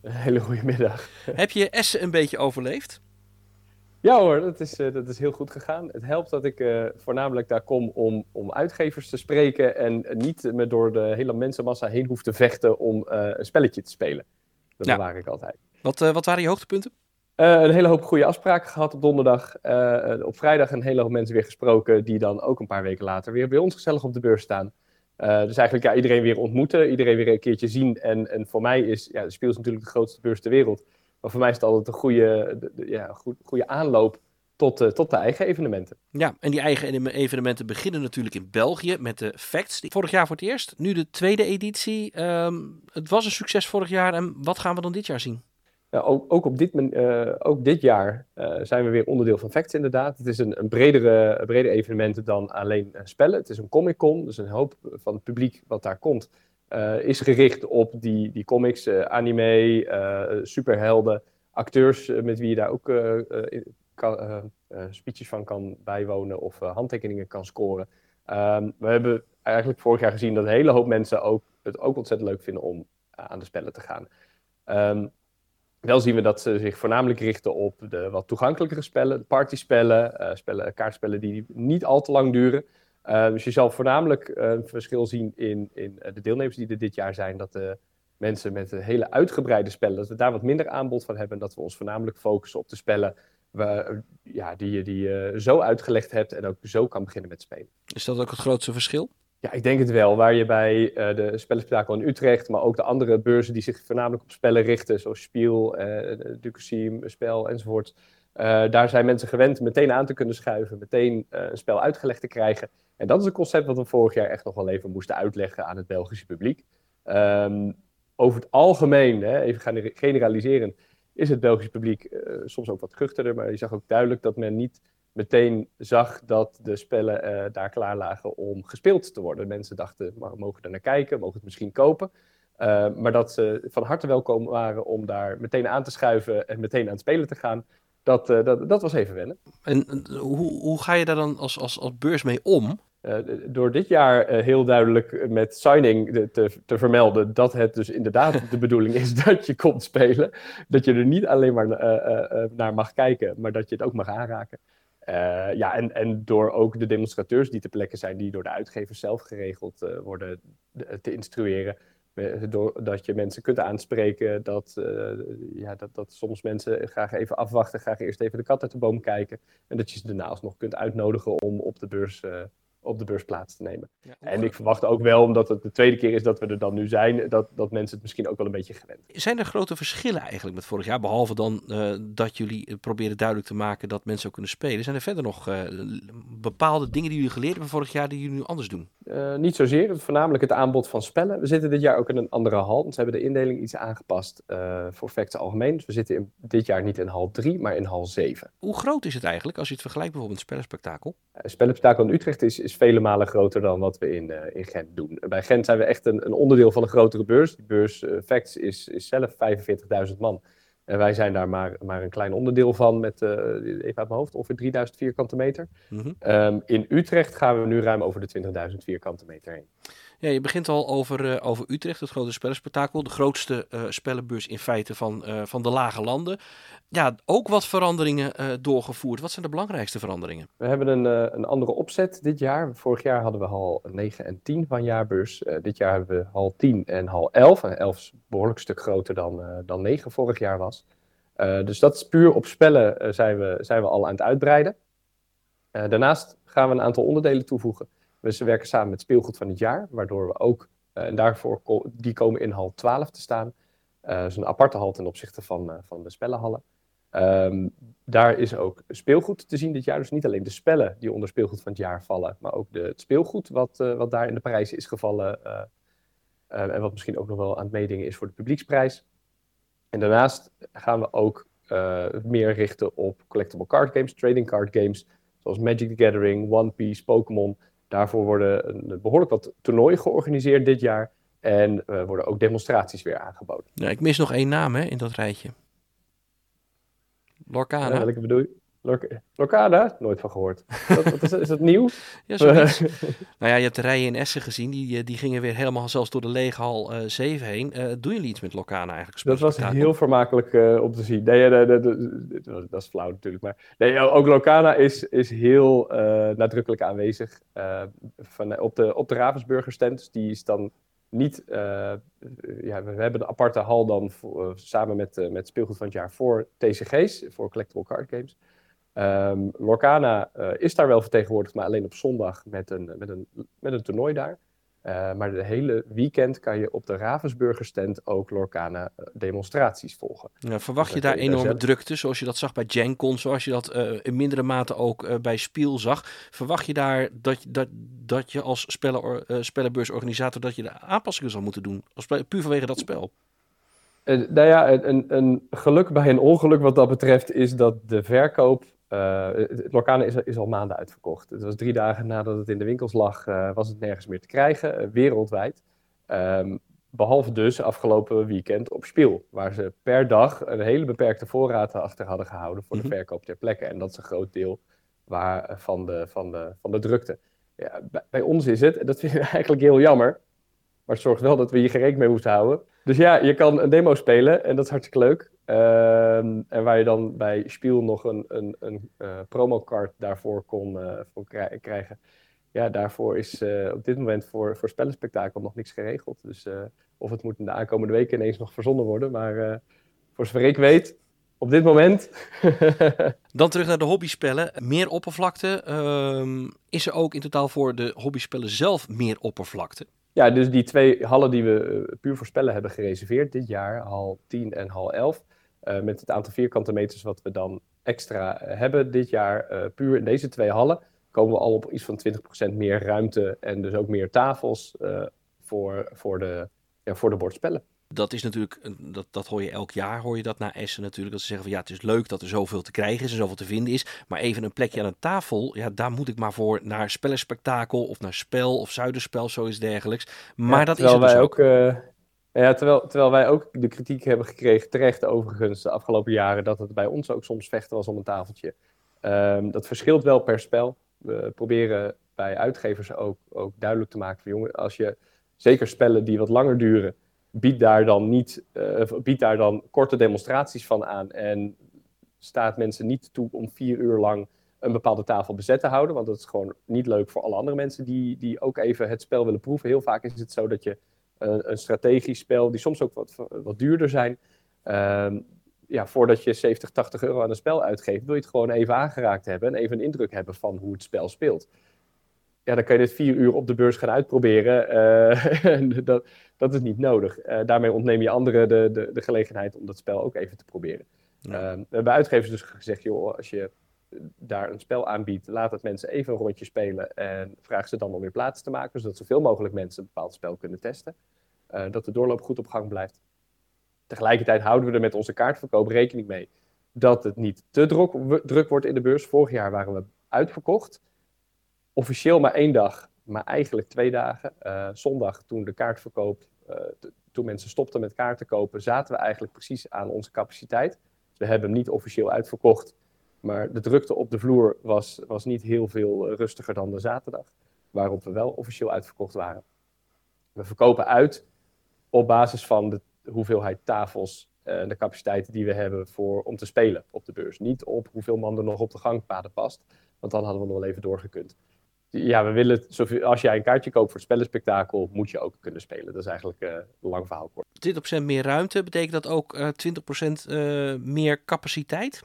Een hele goede middag. Heb je Essen een beetje overleefd? Ja hoor, dat is, uh, dat is heel goed gegaan. Het helpt dat ik uh, voornamelijk daar kom om, om uitgevers te spreken en niet me door de hele mensenmassa heen hoef te vechten om uh, een spelletje te spelen. Dat ja. bewaar ik altijd. Wat, wat waren je hoogtepunten? een hele hoop goede afspraken gehad op donderdag. op vrijdag een hele hoop mensen weer gesproken die dan ook een paar weken later weer bij ons gezellig op de beurs staan. dus eigenlijk ja, iedereen weer ontmoeten, iedereen weer een keertje zien. En, en voor mij is, ja, de Spiel is natuurlijk de grootste beurs ter wereld. Maar voor mij is het altijd een goede, de, de, ja, goed, goede aanloop tot, uh, tot de eigen evenementen. Ja, en die eigen evenementen beginnen natuurlijk in België met de Facts. Vorig jaar voor het eerst, nu de tweede editie. Um, het was een succes vorig jaar en wat gaan we dan dit jaar zien? Ja, ook, ook, op dit, uh, ook dit jaar uh, zijn we weer onderdeel van Facts inderdaad. Het is een, een bredere, een breder evenement dan alleen spellen. Het is een Comic Con, dus een hoop van het publiek wat daar komt is gericht op die, die comics, uh, anime, uh, superhelden, acteurs met wie je daar ook kan, speeches van kan bijwonen of handtekeningen kan scoren. Um, we hebben eigenlijk vorig jaar gezien dat een hele hoop mensen ook, het ook ontzettend leuk vinden om aan de spellen te gaan. Um, wel zien we dat ze zich voornamelijk richten op de wat toegankelijkere spellen, partyspellen, spellen, kaartspellen die niet al te lang duren. Uh, dus je zal voornamelijk uh, een verschil zien in, in uh, de deelnemers die er dit jaar zijn. Dat de mensen met hele uitgebreide spellen, dat we daar wat minder aanbod van hebben. En dat we ons voornamelijk focussen op de spellen waar, ja, die, je, die je zo uitgelegd hebt en ook zo kan beginnen met spelen. Is dat ook het grootste verschil? Ja, ik denk het wel. Waar je bij uh, de spellenspectakel in Utrecht, maar ook de andere beurzen die zich voornamelijk op spellen richten, zoals Spiel, uh, Ducasim, Spel enzovoort. Uh, daar zijn mensen gewend meteen aan te kunnen schuiven, meteen een spel uitgelegd te krijgen. En dat is een concept wat we vorig jaar echt nog wel even moesten uitleggen aan het Belgische publiek. Um, over het algemeen, hè, even generaliseren, is het Belgische publiek uh, soms ook wat schuchterder. Maar je zag ook duidelijk dat men niet meteen zag dat de spellen uh, daar klaar lagen om gespeeld te worden. Mensen dachten, mogen er naar kijken, mogen het misschien kopen. Uh, maar dat ze van harte welkom waren om daar meteen aan te schuiven en meteen aan het spelen te gaan. Dat, dat, dat was even wennen. En hoe, hoe ga je daar dan als, als, als beurs mee om? Uh, door dit jaar uh, heel duidelijk met signing te, te, vermelden dat het dus inderdaad de bedoeling is [laughs] dat je komt spelen. Dat je er niet alleen maar naar mag kijken, maar dat je het ook mag aanraken. ja, en, en door ook de demonstrateurs die ter plekke zijn, die door de uitgevers zelf geregeld worden te instrueren. Doordat je mensen kunt aanspreken, dat, ja, dat, dat soms mensen graag even afwachten, graag eerst even de kat uit de boom kijken. En dat je ze daarna alsnog kunt uitnodigen om op de beurs op de beurs plaats te nemen. Ja, en ik verwacht ook wel, omdat het de tweede keer is dat we er dan nu zijn, dat, dat mensen het misschien ook wel een beetje gewend Zijn er grote verschillen eigenlijk met vorig jaar? Behalve dan uh, dat jullie proberen duidelijk te maken dat mensen ook kunnen spelen. Zijn er verder nog uh, bepaalde dingen die jullie geleerd hebben vorig jaar die jullie nu anders doen? Uh, niet zozeer, voornamelijk het aanbod van spellen. We zitten dit jaar ook in een andere hal. Ze hebben de indeling iets aangepast voor Facts Algemeen. Dus we zitten in, dit jaar niet in hal 3, maar in hal 7. Hoe groot is het eigenlijk als je het vergelijkt bijvoorbeeld met Spellenspectakel? Spellenspectakel in Utrecht is, is is vele malen groter dan wat we in, uh, in Gent doen. Bij Gent zijn we echt een, een onderdeel van een grotere beurs. Die beurs uh, Facts is, is zelf 45.000 man. En wij zijn daar maar, maar een klein onderdeel van met, uh, even uit mijn hoofd, ongeveer 3000 vierkante meter. Mm -hmm. um, in Utrecht gaan we nu ruim over de 20.000 vierkante meter heen. Ja, je begint al over, uh, over Utrecht, het grote spellenspectakel. De grootste uh, spellenbeurs in feite van, uh, van de lage landen. Ja, ook wat veranderingen doorgevoerd. Wat zijn de belangrijkste veranderingen? We hebben een, een andere opzet dit jaar. Vorig jaar hadden we hal 9 en 10 van jaarbeurs. dit jaar hebben we hal 10 en hal 11. En 11 is een behoorlijk stuk groter dan, dan 9 vorig jaar was. dus dat is puur op spellen zijn, we, zijn we al aan het uitbreiden. daarnaast gaan we een aantal onderdelen toevoegen. We werken samen met Speelgoed van het Jaar, waardoor we ook, uh, en daarvoor die komen in hal 12 te staan. Uh, dat is een aparte hal ten opzichte van, uh, van de spellenhallen. Um, daar is ook speelgoed te zien dit jaar. Dus niet alleen de spellen die onder speelgoed van het jaar vallen, maar ook de, het speelgoed wat, wat daar in de prijzen is gevallen. en wat misschien ook nog wel aan het meedingen is voor de publieksprijs. En daarnaast gaan we ook meer richten op collectible card games, trading card games, zoals Magic the Gathering, One Piece, Pokémon. Daarvoor worden een, behoorlijk wat toernooien georganiseerd dit jaar. En uh, worden ook demonstraties weer aangeboden. Ja, ik mis nog één naam hè, in dat rijtje. Lorcana. Ja, welke bedoel je? Lorcana? Nooit van gehoord. Wat, is, is dat nieuw? [laughs] Ja, zoiets. [laughs] nou ja, je hebt de rijen in Essen gezien. Die, eh, die gingen weer helemaal zelfs door de lege hal uh, 7 heen. Uh, doen jullie iets met Lorcana eigenlijk? Dat was heel vermakelijk uh, om te zien. Nee, nee, nee, nee, dat is flauw natuurlijk. Maar nee, ook Lorcana is, is heel nadrukkelijk aanwezig. van, op, de, op de Ravensburger stand. Dus die is dan niet, ja, we hebben de aparte hal dan voor, samen met, met speelgoed van het jaar voor TCG's, voor Collectible Card Games. Um, Lorcana is daar wel vertegenwoordigd, maar alleen op zondag met een, met een, met een toernooi daar. Uh, maar de hele weekend kan je op de Ravensburger stand ook Lorcana uh, demonstraties volgen. Ja, verwacht dus je daar enorme zelf... drukte, zoals je dat zag bij GenCon, zoals je dat uh, in mindere mate ook bij Spiel zag? Verwacht je daar dat, dat, dat je als speler, spellenbeursorganisator dat je de aanpassingen zal moeten doen? Als, puur vanwege dat spel? nou ja, een, een geluk bij een ongeluk wat dat betreft is dat de verkoop uh, het Lorcana is, is, al maanden uitverkocht. Het was drie dagen nadat het in de winkels lag, uh, was het nergens meer te krijgen, uh, wereldwijd. Um, behalve dus afgelopen weekend op Spiel, waar ze per dag een hele beperkte voorraad achter hadden gehouden voor de mhm. verkoop ter plekke. En dat is een groot deel waar, van, de, van, de, van de drukte. Ja, bij, bij, ons is het, en dat vind ik [laughs] eigenlijk heel jammer, maar het zorgt wel dat we hier geen mee moeten houden. Dus ja, je kan een demo spelen en dat is hartstikke leuk. Uh, en waar je dan bij Spiel nog een, een, een uh, promocard daarvoor kon uh, voor krijgen. Ja, daarvoor is uh, op dit moment voor, voor spellenspectakel nog niks geregeld. Dus of het moet in de aankomende weken ineens nog verzonnen worden. Maar voor zover ik weet, op dit moment. [laughs] dan terug naar de hobbyspellen. Meer oppervlakte. Ehm, is er ook in totaal voor de hobbyspellen zelf meer oppervlakte? Ja, dus die twee hallen die we puur voor spellen hebben gereserveerd dit jaar, hal 10 en hal 11, uh, met het aantal vierkante meters wat we dan extra uh, hebben dit jaar, uh, puur in deze twee hallen, komen we al op iets van 20% meer ruimte en dus ook meer tafels voor, voor, de, ja, voor de bordspellen. Dat is natuurlijk, dat, dat hoor je elk jaar, hoor je dat naar Essen natuurlijk. Dat ze zeggen van ja, het is leuk dat er zoveel te krijgen is en zoveel te vinden is. Maar even een plekje aan een tafel, ja, daar moet ik maar voor naar spellenspectakel of naar spel of zuiderspel, zoiets dergelijks. Maar ja, dat is het dus ook. ook terwijl, terwijl wij ook de kritiek hebben gekregen, terecht overigens, de afgelopen jaren, dat het bij ons ook soms vechten was om een tafeltje. Um, dat verschilt wel per spel. We proberen bij uitgevers ook, ook duidelijk te maken van jongen, als je zeker spellen die wat langer duren, biedt daar dan niet, uh, biedt daar dan korte demonstraties van aan en staat mensen niet toe om vier uur lang een bepaalde tafel bezet te houden, want dat is gewoon niet leuk voor alle andere mensen die, die ook even het spel willen proeven. Heel vaak is het zo dat je een, een strategisch spel, die soms ook wat, wat duurder zijn. Uh, ja, voordat je 70, 80 euro aan een spel uitgeeft, wil je het gewoon even aangeraakt hebben en even een indruk hebben van hoe het spel speelt. Ja, dan kan je dit vier uur op de beurs gaan uitproberen. [laughs] Uh, dat, dat is niet nodig. Uh, daarmee ontneem je anderen de, de, de gelegenheid om dat spel ook even te proberen. Ja. Uh, we hebben uitgevers dus gezegd, joh, als je daar een spel aanbiedt, laat het mensen even een rondje spelen en vraag ze dan om weer plaats te maken, zodat zoveel mogelijk mensen een bepaald spel kunnen testen. Uh, dat de doorloop goed op gang blijft. Tegelijkertijd houden we er met onze kaartverkoop rekening mee dat het niet te druk, druk wordt in de beurs. Vorig jaar waren we uitverkocht. Officieel maar één dag, maar eigenlijk twee dagen. Uh, zondag, toen de kaartverkoop, uh, toen mensen stopten met kaarten kopen, zaten we eigenlijk precies aan onze capaciteit. We hebben hem niet officieel uitverkocht, maar de drukte op de vloer was, was niet heel veel rustiger dan de zaterdag, waarop we wel officieel uitverkocht waren. We verkopen uit op basis van de hoeveelheid tafels en de capaciteit die we hebben voor, om te spelen op de beurs. Niet op hoeveel man er nog op de gangpaden past, want dan hadden we nog wel even doorgekund. Ja, we willen, als jij een kaartje koopt voor het spellenspectakel, moet je ook kunnen spelen. Dat is eigenlijk uh, een lang verhaal kort. 20% meer ruimte, betekent dat ook uh, 20% uh, meer capaciteit?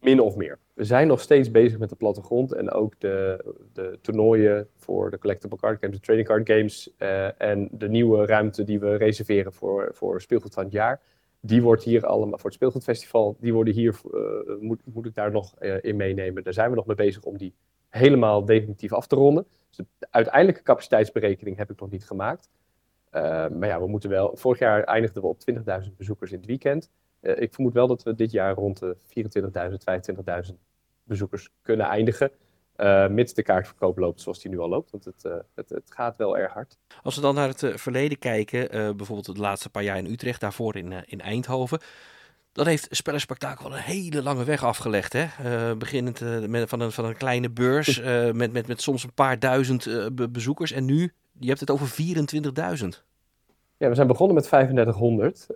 Min of meer. We zijn nog steeds bezig met de plattegrond en ook de, de toernooien voor de collectible card games, de trading card games uh, en de nieuwe ruimte die we reserveren voor, voor speelgoed van het jaar. Die wordt hier allemaal voor het speelgoedfestival, die worden hier, uh, moet, moet ik daar nog uh, in meenemen. Daar zijn we nog mee bezig om die helemaal definitief af te ronden. Dus de uiteindelijke capaciteitsberekening heb ik nog niet gemaakt. maar ja, we moeten wel. Vorig jaar eindigden we op 20.000 bezoekers in het weekend. Uh, ik vermoed wel dat we dit jaar rond de 24.000, 25.000 bezoekers kunnen eindigen. Uh, mits de kaartverkoop loopt zoals die nu al loopt. Want het, uh, het, het gaat wel erg hard. Als we dan naar het verleden kijken, bijvoorbeeld de laatste paar jaar in Utrecht, daarvoor in, in Eindhoven. Dat heeft Spellenspectakel wel een hele lange weg afgelegd. Hè? Beginnend met, van, een, van een kleine beurs [laughs] met, met, met soms een paar duizend be bezoekers. En nu, je hebt het over 24.000. Ja, we zijn begonnen met 3500.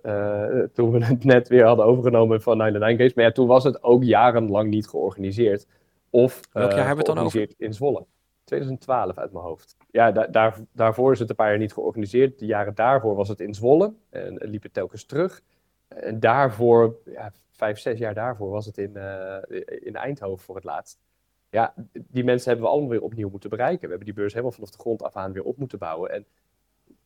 toen we het net weer hadden overgenomen van Nine Games. Maar ja, toen was het ook jarenlang niet georganiseerd. Of Welk jaar hebben we het dan over? in Zwolle. 2012 uit mijn hoofd. Ja, da daar, daarvoor is het een paar jaar niet georganiseerd. De jaren daarvoor was het in Zwolle en liep het telkens terug. En daarvoor, ja, vijf, zes jaar daarvoor, was het in, uh, in Eindhoven voor het laatst. Ja, die mensen hebben we allemaal weer opnieuw moeten bereiken. We hebben die beurs helemaal vanaf de grond af aan weer op moeten bouwen. En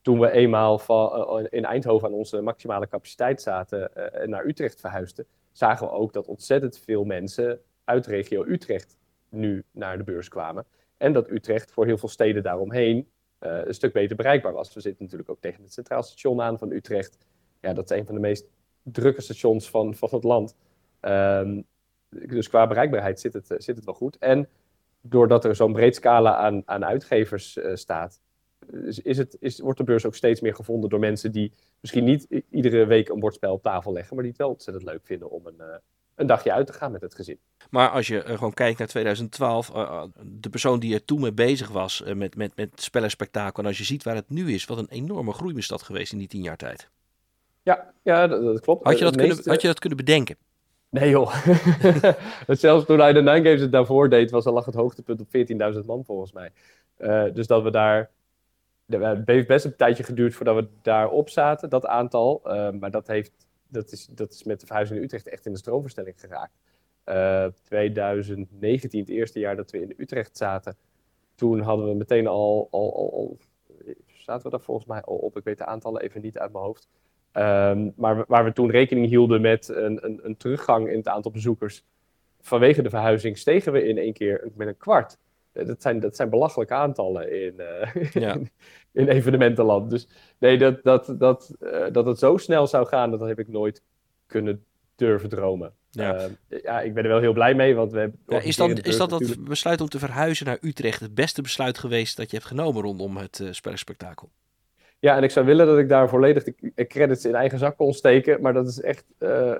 toen we eenmaal van, uh, in Eindhoven aan onze maximale capaciteit zaten en naar Utrecht verhuisden, zagen we ook dat ontzettend veel mensen uit regio Utrecht nu naar de beurs kwamen. En dat Utrecht voor heel veel steden daaromheen een stuk beter bereikbaar was. We zitten natuurlijk ook tegen het Centraal Station aan van Utrecht. Ja, dat is een van de meest drukke stations van, van het land. Um, dus qua bereikbaarheid zit het, zit het wel goed. En doordat er zo'n breed scala aan, aan uitgevers staat, is het, is, wordt de beurs ook steeds meer gevonden door mensen die misschien niet iedere week een bordspel op tafel leggen, maar die het wel ontzettend leuk vinden om een, uh, een dagje uit te gaan met het gezin. Maar als je uh, gewoon kijkt naar 2012, de persoon die er toen mee bezig was met, met, met spellenspectakel, en als je ziet waar het nu is, wat een enorme groei is dat geweest in die tien jaar tijd. Ja, ja dat, dat klopt. Had je dat, meeste... kunnen, had je dat kunnen bedenken? Nee joh. [laughs] Zelfs toen hij de Nine Games het daarvoor deed, was, lag het hoogtepunt op 14.000 man volgens mij. Uh, dus dat we daar... Het heeft best een tijdje geduurd voordat we daarop zaten, dat aantal. Uh, maar dat, heeft, dat, is, dat is met de verhuizing in Utrecht echt in de stroomverstelling geraakt. Uh, 2019, het eerste jaar dat we in Utrecht zaten, toen hadden we meteen al, al, al, zaten we daar volgens mij al op. Ik weet de aantallen even niet uit mijn hoofd. Um, maar waar we toen rekening hielden met een, een, een, teruggang in het aantal bezoekers vanwege de verhuizing, stegen we in één keer met een kwart. Eh, dat zijn, dat zijn belachelijke aantallen in, uh, ja. [laughs] in, evenementenland. Dus nee, dat, dat, dat, uh, dat het zo snel zou gaan, dat heb ik nooit kunnen durven dromen. Ja. Uh, ja, ik ben er wel heel blij mee, want we hebben... Ja, is, dan, is dat dat besluit om te verhuizen naar Utrecht het beste besluit geweest dat je hebt genomen rondom het uh? Ja, en ik zou willen dat ik daar volledig de credits in eigen zak kon steken. Maar dat is echt uh,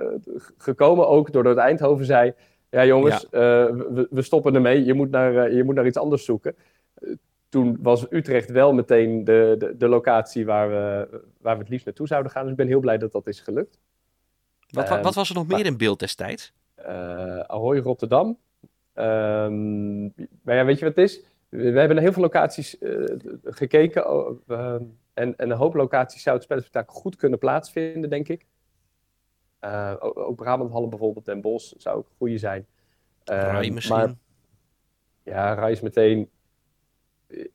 gekomen ook doordat Eindhoven zei... Ja jongens, ja. Uh, we, we, stoppen ermee. Je moet naar, uh, je moet naar iets anders zoeken. toen was Utrecht wel meteen de, de, de, locatie waar we, waar we het liefst naartoe zouden gaan. Dus ik ben heel blij dat dat is gelukt. Wat, wat, wat was er nog meer in beeld destijds? Ahoy Rotterdam. Um, maar ja, weet je wat het is? We, hebben naar heel veel locaties gekeken... En, en een hoop locaties zou het spellenspectakel goed kunnen plaatsvinden, denk ik. Uh, ook, ook Brabanthallen bijvoorbeeld, Den Bosch zou ook een goede zijn. Uh, Rai misschien? Maar, ja, Rai is meteen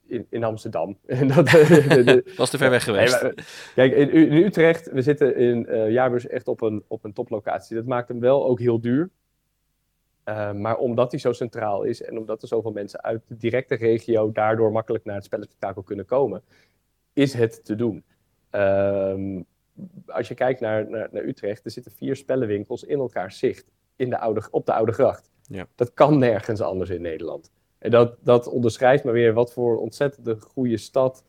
in, in Amsterdam. [laughs] dat de, was te ver weg geweest. Nee, maar, kijk, in, in, Utrecht, we zitten in uh, Jaarbeurs echt op een, op een toplocatie. Dat maakt hem wel ook heel duur. Uh, maar omdat hij zo centraal is en omdat er zoveel mensen uit de directe regio daardoor makkelijk naar het spellenspectakel kunnen komen, is het te doen. Um, als je kijkt naar, naar, naar, Utrecht, er zitten vier spellenwinkels in elkaar zicht in de oude, op de Oude Gracht. Ja. Dat kan nergens anders in Nederland. En dat, dat onderschrijft maar weer wat voor ontzettende goede stad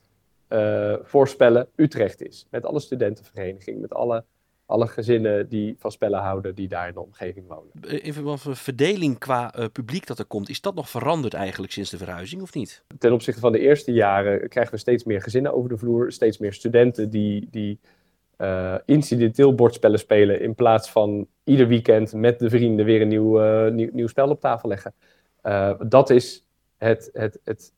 uh, voorspellen Utrecht is. Met alle studentenverenigingen, met alle alle gezinnen die van spellen houden die daar in de omgeving wonen. In verband van verdeling qua uh, publiek dat er komt, is dat nog veranderd eigenlijk sinds de verhuizing of niet? Ten opzichte van de eerste jaren krijgen we steeds meer gezinnen over de vloer, steeds meer studenten die, die uh, incidenteel bordspellen spelen in plaats van ieder weekend met de vrienden weer een nieuw, uh, nieuw, spel op tafel leggen. dat is het, het, het,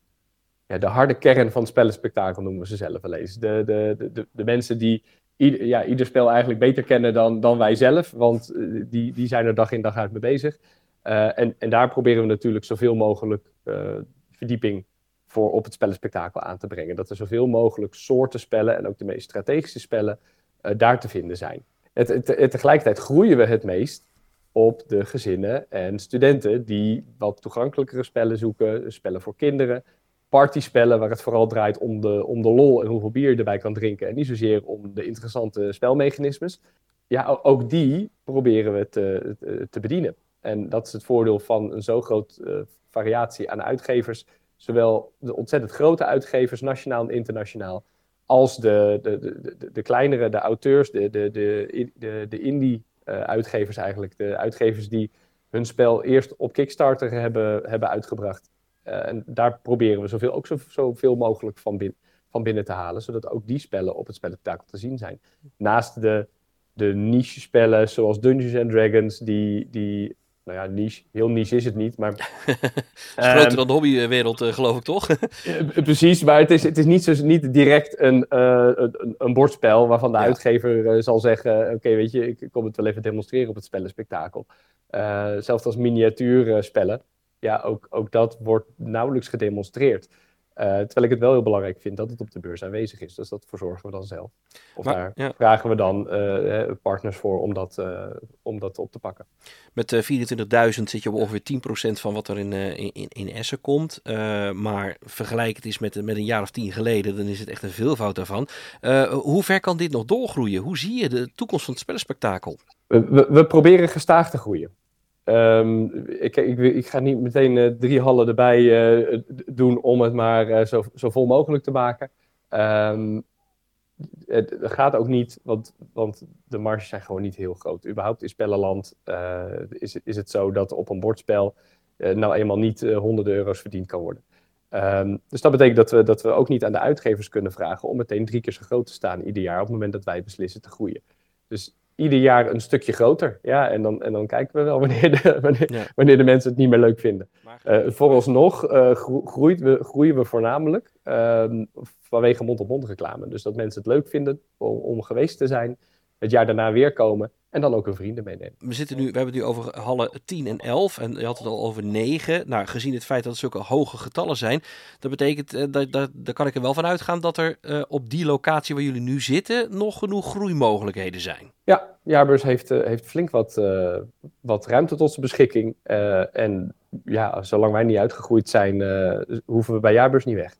ja, de harde kern van het spellenspectakel noemen we ze zelf wel eens. De, de, de, de mensen die ieder, ja, ieder spel eigenlijk beter kennen dan, dan wij zelf. Want die, die zijn er dag in dag uit mee bezig. En, en daar proberen we natuurlijk zoveel mogelijk verdieping voor op het spellenspectakel aan te brengen. Dat er zoveel mogelijk soorten spellen en ook de meest strategische spellen daar te vinden zijn. Het, het, tegelijkertijd groeien we het meest op de gezinnen en studenten die wat toegankelijkere spellen zoeken, spellen voor kinderen, partyspellen waar het vooral draait om de, om de lol en hoeveel bier je erbij kan drinken. En niet zozeer om de interessante spelmechanismes. Ja, ook die proberen we te, te, bedienen. En dat is het voordeel van een zo groot uh, variatie aan uitgevers. Zowel de ontzettend grote uitgevers, nationaal en internationaal, als de, de, de, de, kleinere, de auteurs, de, de, de, de, de indie uitgevers eigenlijk. De uitgevers die hun spel eerst op Kickstarter hebben, hebben uitgebracht. en daar proberen we zoveel, ook zo, zoveel mogelijk van, bin, van binnen te halen, zodat ook die spellen op het spellenspectakel te zien zijn. Naast de, de niche spellen zoals Dungeons and Dragons, die, die nou ja, niche, heel niche is het niet, maar... [laughs] groter ehm, dan de hobbywereld, uh, geloof ik, toch? [laughs] precies, maar het is, het is niet, zo, niet direct een, uh, een, een, bordspel waarvan de uitgever uh, zal zeggen... Oké, weet je, ik kom het wel even demonstreren op het spellenspectakel. zelfs als miniatuurspellen, ja, ook, ook dat wordt nauwelijks gedemonstreerd. Uh, terwijl ik het wel heel belangrijk vind dat het op de beurs aanwezig is. Dus dat verzorgen we dan zelf. Of daar vragen we dan uh, partners voor om dat, om dat op te pakken. Met 24.000 zit je op ongeveer 10% van wat er in, in, in Essen komt. maar vergelijk het eens met, met een jaar of tien geleden, dan is het echt een veelvoud daarvan. hoe ver kan dit nog doorgroeien? Hoe zie je de toekomst van het spellenspectakel? We, we, we proberen gestaag te groeien. Um, ik, ik, ga niet meteen uh, drie hallen erbij uh, doen om het maar uh, zo, zo, vol mogelijk te maken. Um, het, het, gaat ook niet, want, want, de marges zijn gewoon niet heel groot. Überhaupt in spellenland is, is het zo dat op een bordspel nou eenmaal niet honderden euro's verdiend kan worden. Um, dus dat betekent dat we, dat we ook niet aan de uitgevers kunnen vragen om meteen drie keer zo groot te staan ieder jaar op het moment dat wij beslissen te groeien. Dus ieder jaar een stukje groter. Ja, en dan, en dan kijken we wel [laughs] wanneer de, wanneer, wanneer de mensen het niet meer leuk vinden. Uh, vooralsnog uh, groeit we, groeien we voornamelijk uh, vanwege mond-op-mond reclame. Dus dat mensen het leuk vinden om, om, geweest te zijn, het jaar daarna weer komen en dan ook hun vrienden meenemen. We, zitten nu, we hebben het nu over hallen 10 en 11 en je had het al over 9. Nou, gezien het feit dat het zulke hoge getallen zijn, dat betekent, uh, dat, dat, daar kan ik er wel van uitgaan dat er uh, op die locatie waar jullie nu zitten nog genoeg groeimogelijkheden zijn. Ja, Jaarbeurs heeft, uh, heeft flink wat, wat ruimte tot zijn beschikking. en ja, zolang wij niet uitgegroeid zijn, hoeven we bij Jaarbeurs niet weg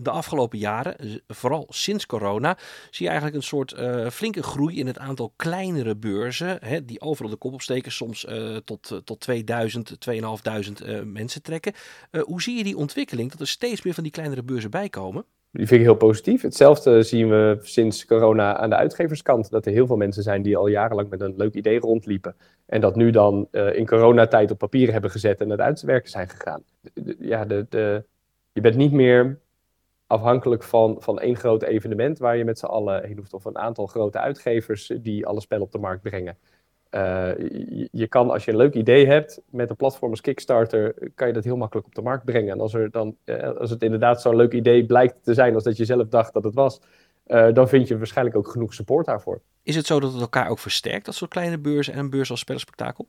de afgelopen jaren, vooral sinds corona, zie je eigenlijk een soort uh, flinke groei in het aantal kleinere beurzen, hè, die overal de kop opsteken, soms uh, tot, uh, tot 2000, 2500 mensen trekken. hoe zie je die ontwikkeling, dat er steeds meer van die kleinere beurzen bijkomen? Die vind ik heel positief. Hetzelfde zien we sinds corona aan de uitgeverskant. Dat er heel veel mensen zijn die al jarenlang met een leuk idee rondliepen. En dat nu dan in coronatijd op papier hebben gezet en het uitwerken zijn gegaan. Ja, de, de, je bent niet meer afhankelijk van, van één groot evenement waar je met z'n allen heen hoeft, of een aantal grote uitgevers die alle spellen op de markt brengen. Uh, je, kan, als je een leuk idee hebt met een platform als Kickstarter, kan je dat heel makkelijk op de markt brengen. En als, er dan, uh, als het inderdaad zo'n leuk idee blijkt te zijn als dat je zelf dacht dat het was, uh, dan vind je waarschijnlijk ook genoeg support daarvoor. Is het zo dat het elkaar ook versterkt, dat soort kleine beurzen en een beurs als spellenspectakel?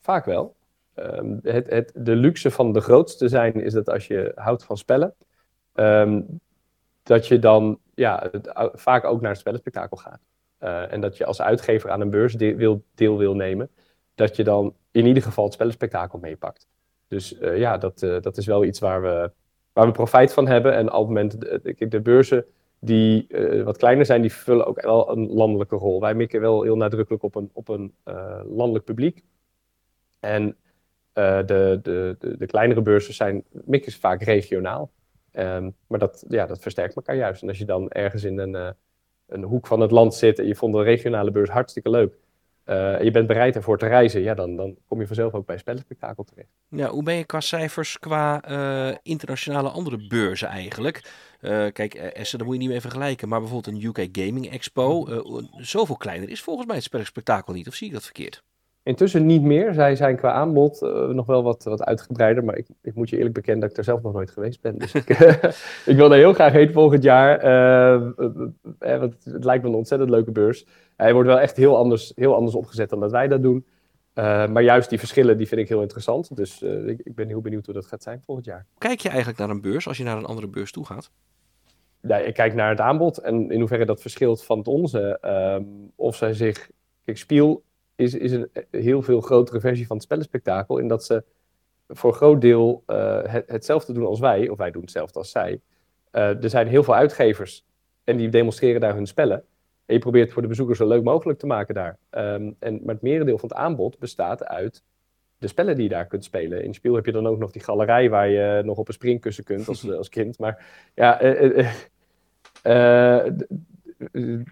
Vaak wel. Ehm, het, het, de luxe van de grootste zijn is dat als je houdt van spellen, Um, dat je dan ja, vaak ook naar het spellenspectakel gaat. Uh, en dat je als uitgever aan een beurs deel wil, deel wil nemen, dat je dan in ieder geval het spellenspectakel meepakt. Dus uh, ja, dat, uh, dat is wel iets waar we, waar we profijt van hebben. En op het moment, de, de beurzen die wat kleiner zijn, die vullen ook wel een landelijke rol. Wij mikken wel heel nadrukkelijk op een, op een landelijk publiek. En de, de, de, de, kleinere beurzen zijn mikken vaak regionaal. Um, maar dat, ja, dat versterkt elkaar juist. En als je dan ergens in een, uh, een hoek van het land zit en je vond de regionale beurs hartstikke leuk. Uh, en je bent bereid ervoor te reizen, ja, dan, dan kom je vanzelf ook bij spellenspectakel terecht. Ja, hoe ben je qua cijfers, qua uh, internationale andere beurzen eigenlijk? kijk, Essen, daar moet je niet mee vergelijken. Maar bijvoorbeeld een UK Gaming Expo, zoveel kleiner is volgens mij het spellenspectakel niet. Of zie ik dat verkeerd? Intussen niet meer. Zij zijn qua aanbod uh, nog wel wat, wat uitgebreider. Maar ik, ik, moet je eerlijk bekennen dat ik er zelf nog nooit geweest ben. Dus ik, [laughs] ik wil er heel graag heen volgend jaar. Uh, want het lijkt me een ontzettend leuke beurs. Hij wordt wel echt heel anders, heel anders opgezet dan dat wij dat doen. maar juist die verschillen die vind ik heel interessant. Dus ik, ik, ben heel benieuwd hoe dat gaat zijn volgend jaar. Kijk je eigenlijk naar een beurs als je naar een andere beurs toe gaat? Ja, ik kijk naar het aanbod en in hoeverre dat verschilt van het onze. Ehm, of zij zich... Kijk, Spiel is, is een heel veel grotere versie van het spellenspectakel. In dat ze voor een groot deel uh, het, hetzelfde doen als wij, of wij doen hetzelfde als zij. Uh, er zijn heel veel uitgevers en die demonstreren daar hun spellen. En je probeert het voor de bezoekers zo leuk mogelijk te maken daar. Um, en, maar het merendeel van het aanbod bestaat uit de spellen die je daar kunt spelen. In Spiel heb je dan ook nog die galerij waar je nog op een springkussen kunt als, [laughs] als kind. Maar ja, uh,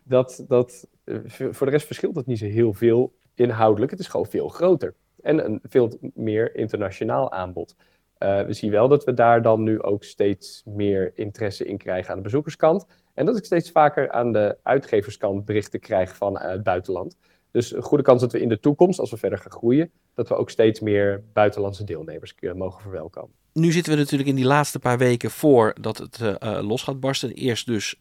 dat, dat, voor de rest verschilt het niet zo heel veel inhoudelijk, het is gewoon veel groter. En een veel meer internationaal aanbod. Uh, we zien wel dat we daar dan nu ook steeds meer interesse in krijgen aan de bezoekerskant. En dat ik steeds vaker aan de uitgeverskant berichten krijg van het buitenland. Dus een goede kans dat we in de toekomst, als we verder gaan groeien, dat we ook steeds meer buitenlandse deelnemers mogen verwelkomen. Nu zitten we natuurlijk in die laatste paar weken voor dat het los gaat barsten. Eerst dus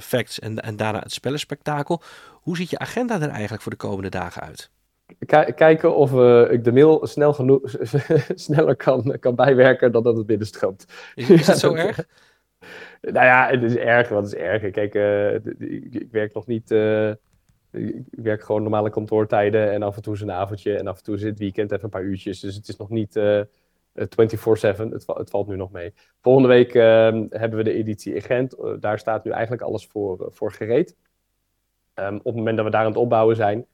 facts en, en daarna het spellenspectakel. Hoe ziet je agenda er eigenlijk voor de komende dagen uit? Kijken of uh, ik de mail snel genoeg, [laughs] sneller kan, kan bijwerken dan dat het binnenstroomt. Is, is het zo erg? [laughs] nou ja, het is erg. Wat is erg? Kijk, ik, ik, werk nog niet ik werk gewoon normale kantoortijden en af en toe is een avondje en af en toe is het weekend even een paar uurtjes. Dus het is nog niet uh, 24-7, het, het, valt nu nog mee. Volgende week uh, hebben we de editie in Gent. Daar staat nu eigenlijk alles voor, eh, voor gereed. Um, op het moment dat we daar aan het opbouwen zijn,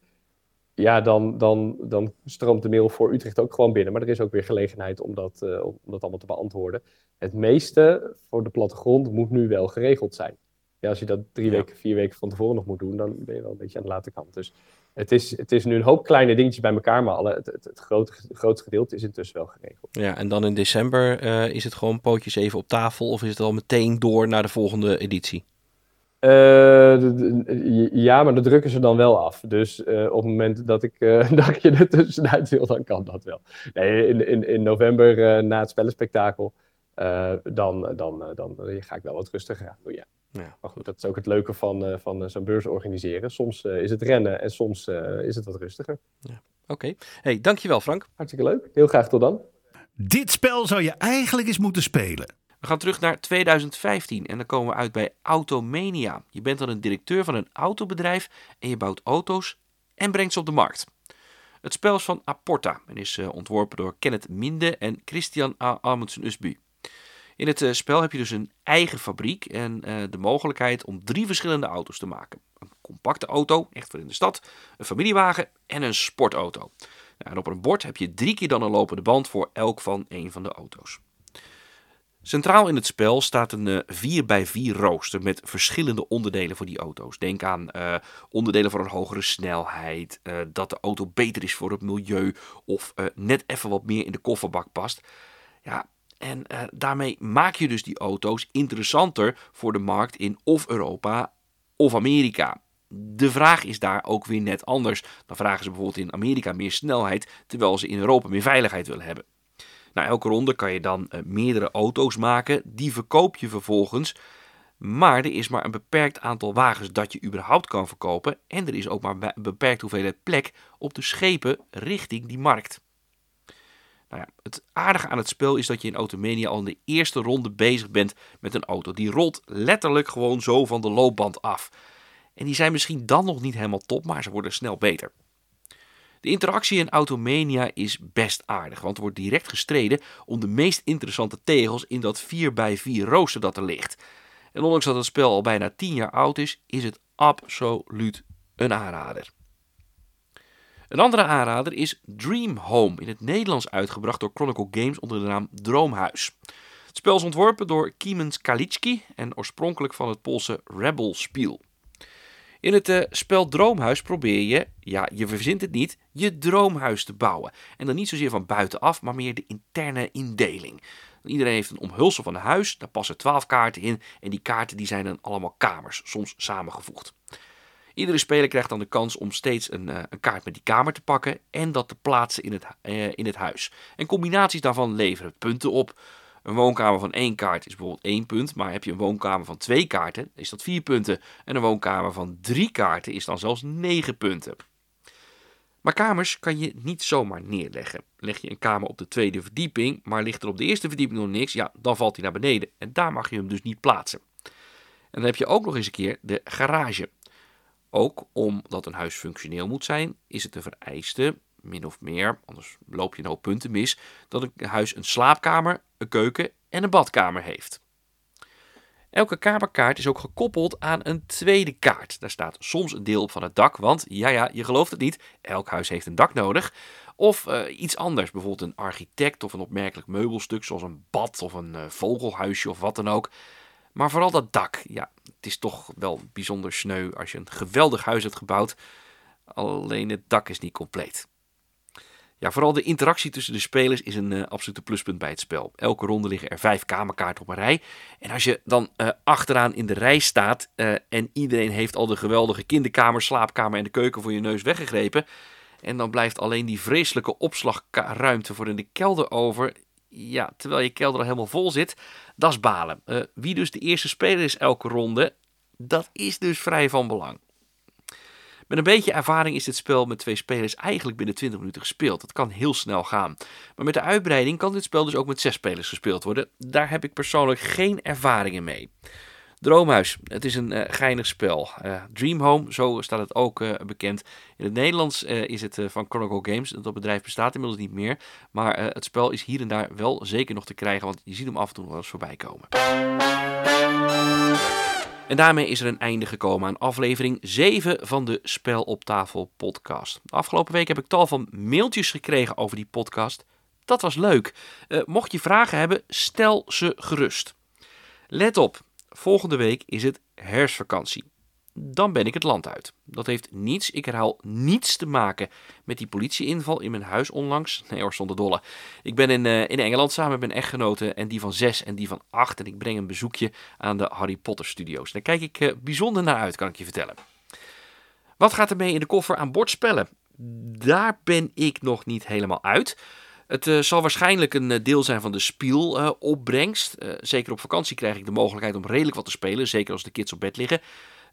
ja, dan, dan, dan stroomt de mail voor Utrecht ook gewoon binnen. Maar er is ook weer gelegenheid om dat, uh, om dat allemaal te beantwoorden. Het meeste voor de plattegrond moet nu wel geregeld zijn ja, als je dat drie weken, vier weken van tevoren nog moet doen, dan ben je wel een beetje aan de late kant. Dus het is, het is nu een hoop kleine dingetjes bij elkaar, maar alle, het, het, het grote, grootste gedeelte is intussen wel geregeld. Ja, en dan in december uh, is het gewoon pootjes even op tafel of is het al meteen door naar de volgende editie? Uh, de, ja, maar de drukken ze dan wel af. Dus uh, op het moment dat ik, uh, [laughs] dat je er tussenuit wil, dan kan dat wel. Nee, in, in, in november na het spellenspectakel, dan, dan, dan ga ik wel wat rustiger aan doen, ja. Ja. Maar goed, dat is ook het leuke van, uh, van zo'n beurs organiseren. Soms uh, is het rennen en soms is het wat rustiger. Ja. Oké. Okay. Hey, dankjewel Frank. Hartstikke leuk. Heel graag tot dan. Dit spel zou je eigenlijk eens moeten spelen. We gaan terug naar 2015 en dan komen we uit bij Automania. Je bent dan een directeur van een autobedrijf en je bouwt auto's en brengt ze op de markt. Het spel is van Aporta en is ontworpen door Kenneth Minde en Christian A. Amundsen-Usbu. In het uh, spel heb je dus een eigen fabriek en uh, de mogelijkheid om drie verschillende auto's te maken. Een compacte auto, echt voor in de stad, een familiewagen en een sportauto. Nou, en op een bord heb je drie keer dan een lopende band voor elk van een van de auto's. Centraal in het spel staat een uh, 4x4 rooster met verschillende onderdelen voor die auto's. Denk aan uh, onderdelen voor een hogere snelheid, uh, dat de auto beter is voor het milieu of net even wat meer in de kofferbak past. Ja, en daarmee maak je dus die auto's interessanter voor de markt in of Europa of Amerika. De vraag is daar ook weer net anders. Dan vragen ze bijvoorbeeld in Amerika meer snelheid, terwijl ze in Europa meer veiligheid willen hebben. Nou, elke ronde kan je dan uh, meerdere auto's maken. Die verkoop je vervolgens. Maar er is maar een beperkt aantal wagens dat je überhaupt kan verkopen. En er is ook maar een beperkt hoeveelheid plek op de schepen richting die markt. Nou ja, het aardige aan het spel is dat je in Automania al in de eerste ronde bezig bent met een auto. Die rolt letterlijk gewoon zo van de loopband af. En die zijn misschien dan nog niet helemaal top, maar ze worden snel beter. De interactie in Automania is best aardig, want er wordt direct gestreden om de meest interessante tegels in dat 4x4 rooster dat er ligt. En ondanks dat het spel al bijna 10 jaar oud is, is het absoluut een aanrader. Een andere aanrader is Dream Home, in het Nederlands uitgebracht door Chronicle Games onder de naam Droomhuis. Het spel is ontworpen door Kiemens Kalitski en oorspronkelijk van het Poolse Rebel Spiel. In het uh, spel Droomhuis probeer je, ja, je verzint het niet, je droomhuis te bouwen. En dan niet zozeer van buitenaf, maar meer de interne indeling. Iedereen heeft een omhulsel van een huis, daar passen twaalf kaarten in en die kaarten die zijn dan allemaal kamers, soms samengevoegd. Iedere speler krijgt dan de kans om steeds een, uh, een kaart met die kamer te pakken en dat te plaatsen in het, uh, in het huis. En combinaties daarvan leveren punten op. Een woonkamer van één kaart is bijvoorbeeld één punt, maar heb je een woonkamer van twee kaarten, is dat vier punten. En een woonkamer van drie kaarten is dan zelfs negen punten. Maar kamers kan je niet zomaar neerleggen. Leg je een kamer op de tweede verdieping, maar ligt er op de eerste verdieping nog niks, ja, dan valt hij naar beneden. En daar mag je hem dus niet plaatsen. En dan heb je ook nog eens een keer de garage. Ook omdat een huis functioneel moet zijn, is het een vereiste, min of meer, anders loop je een hoop punten mis, dat een huis een slaapkamer, een keuken en een badkamer heeft. Elke kamerkaart is ook gekoppeld aan een tweede kaart. Daar staat soms een deel op van het dak, want ja, ja, je gelooft het niet, elk huis heeft een dak nodig. Of uh, iets anders, bijvoorbeeld een architect of een opmerkelijk meubelstuk, zoals een bad of een uh, vogelhuisje of wat dan ook. Maar vooral dat dak, ja, het is toch wel bijzonder sneu als je een geweldig huis hebt gebouwd. alleen het dak is niet compleet. Ja, vooral de interactie tussen de spelers is een uh, absolute pluspunt bij het spel. Elke ronde liggen er vijf kamerkaarten op een rij. En als je dan uh, achteraan in de rij staat uh, en iedereen heeft al de geweldige kinderkamer, slaapkamer en de keuken voor je neus weggegrepen. En dan blijft alleen die vreselijke opslagruimte voor in de kelder over. Ja, terwijl je kelder al helemaal vol zit. Dat is balen. wie dus de eerste speler is elke ronde, dat is dus vrij van belang. Met een beetje ervaring is dit spel met twee spelers eigenlijk binnen 20 minuten gespeeld. Dat kan heel snel gaan. Maar met de uitbreiding kan dit spel dus ook met zes spelers gespeeld worden. Daar heb ik persoonlijk geen ervaringen mee. Droomhuis, het is een uh, geinig spel. Uh, Dream Home, zo staat het ook uh, bekend. In het Nederlands is het van Chronicle Games. Dat bedrijf bestaat inmiddels niet meer. Maar het spel is hier en daar wel zeker nog te krijgen, want je ziet hem af en toe wel eens voorbij komen. En daarmee is er een einde gekomen aan aflevering 7 van de Spel op tafel podcast. Afgelopen week heb ik tal van mailtjes gekregen over die podcast. Dat was leuk. Uh, mocht je vragen hebben, stel ze gerust. Let op, volgende week is het herfstvakantie dan ben ik het land uit. Dat heeft niets, ik herhaal niets te maken met die politieinval in mijn huis onlangs. [laughs] Nee hoor, zonder dolle. Ik ben in, uh, in Engeland samen met mijn echtgenoten en die van zes en die van acht. En ik breng een bezoekje aan de Harry Potter studio's. Daar kijk ik uh, bijzonder naar uit, kan ik je vertellen. Wat gaat er mee in de koffer aan bordspellen? Daar ben ik nog niet helemaal uit. Het uh, zal waarschijnlijk een deel zijn van de spielopbrengst. zeker op vakantie krijg ik de mogelijkheid om redelijk wat te spelen, zeker als de kids op bed liggen.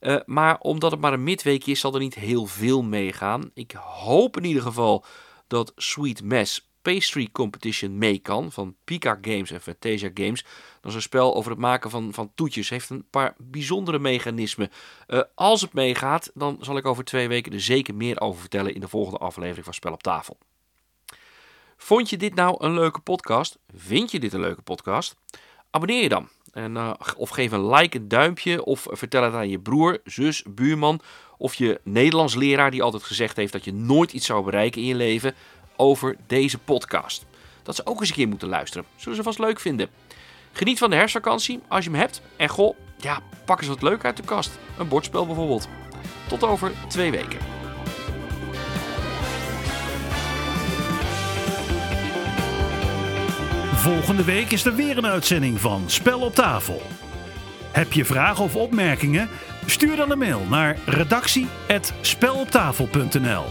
Uh, maar omdat het maar een midweekje is, zal er niet heel veel meegaan. Ik hoop in ieder geval dat Sweet Mess Pastry Competition mee kan van Pika Games en Fantasia Games. Dat is een spel over het maken van, van toetjes. Heeft een paar bijzondere mechanismen. Uh, als het meegaat, dan zal ik over twee weken er zeker meer over vertellen in de volgende aflevering van Spel op tafel. Vond je dit nou een leuke podcast? Vind je dit een leuke podcast? Abonneer je dan. En, uh, of geef een like, een duimpje. Of vertel het aan je broer, zus, buurman. Of je Nederlands leraar die altijd gezegd heeft dat je nooit iets zou bereiken in je leven. Over deze podcast. Dat ze ook eens een keer moeten luisteren. Zullen ze vast leuk vinden. Geniet van de herfstvakantie als je hem hebt. En goh, ja, pak eens wat leuk uit de kast. Een bordspel bijvoorbeeld. Tot over twee weken. Volgende week is er weer een uitzending van Spel op tafel. Heb je vragen of opmerkingen? Stuur dan een mail naar redactie@speloptafel.nl.